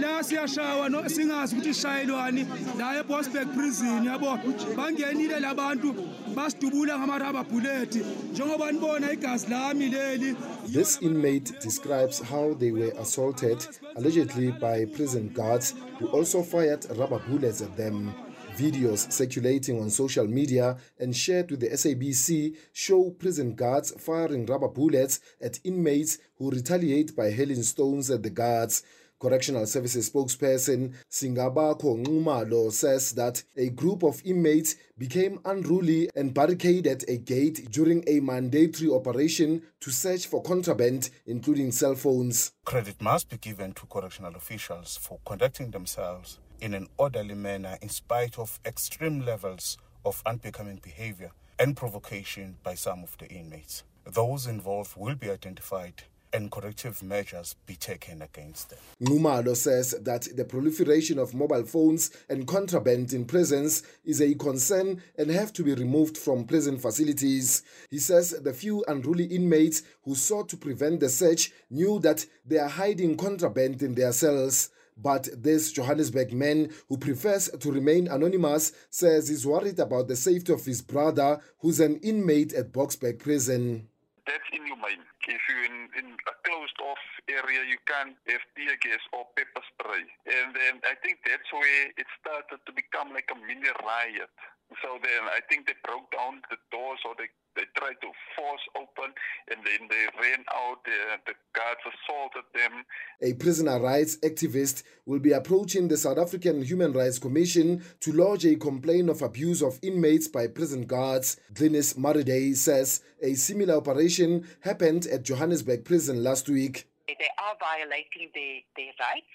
la siyashawa singazi ukuthi shayelwani la eBosberg prison yabo bangenile labantu basidubula ngama-rubber bullet njengoba nibona igazi lami leli This inmate describes how they were assaulted, allegedly by prison guards who also fired rubber bullets at them. Videos circulating on social media and shared with the SABC show prison guards firing rubber bullets at inmates who retaliate by hurling stones at the guards. Correctional Services spokesperson Singabako Nxumalo says that a group of inmates became unruly and barricaded a gate during a mandatory operation to search for contraband, including cell phones. Credit must be given to correctional officials for conducting themselves in an orderly manner in spite of extreme levels of unbecoming behavior and provocation by some of the inmates. Those involved will be identified and corrective measures be taken against them. Numalo says that the proliferation of mobile phones and contraband in prisons is a concern and have to be removed from prison facilities. He says the few unruly inmates who sought to prevent the search knew that they are hiding contraband in their cells. But this Johannesburg man who prefers to remain anonymous says he's worried about the safety of his brother, who's an inmate at Boxburg prison. That's inhumane. If you're in, in a closed off area, you can't have tear gas or pepper spray. And then I think that's where it started to become like a mini riot. So then I think they broke down the doors or they, they tried to force open and then they ran out. The, the guards assaulted them. A prisoner rights activist will be approaching the South African Human Rights Commission to lodge a complaint of abuse of inmates by prison guards. Glynis Mariday says a similar operation happened at Johannesburg prison last week. They are violating their, their rights.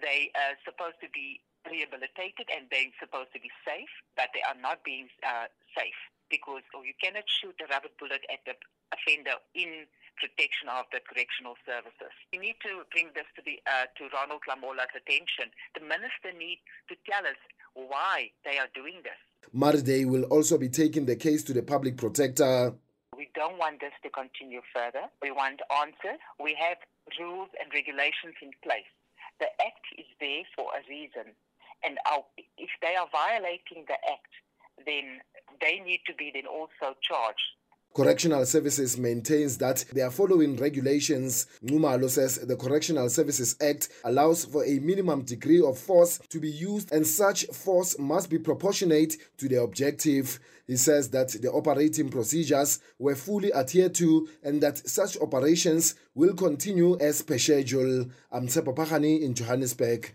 They are supposed to be rehabilitated and they're supposed to be safe, but they are not being uh, safe because oh, you cannot shoot a rubber bullet at the offender in protection of the correctional services. We need to bring this to the uh, to Ronald Lamola's attention. The minister needs to tell us why they are doing this. Mariday will also be taking the case to the public protector. We don't want this to continue further. We want answers. We have rules and regulations in place. The Act is there for a reason. And our, if they are violating the Act, then they need to be then also charged. Correctional Services maintains that they are following regulations. Numalo says the Correctional Services Act allows for a minimum degree of force to be used and such force must be proportionate to the objective. He says that the operating procedures were fully adhered to and that such operations will continue as per schedule. I'm Tsepo Pahani in Johannesburg.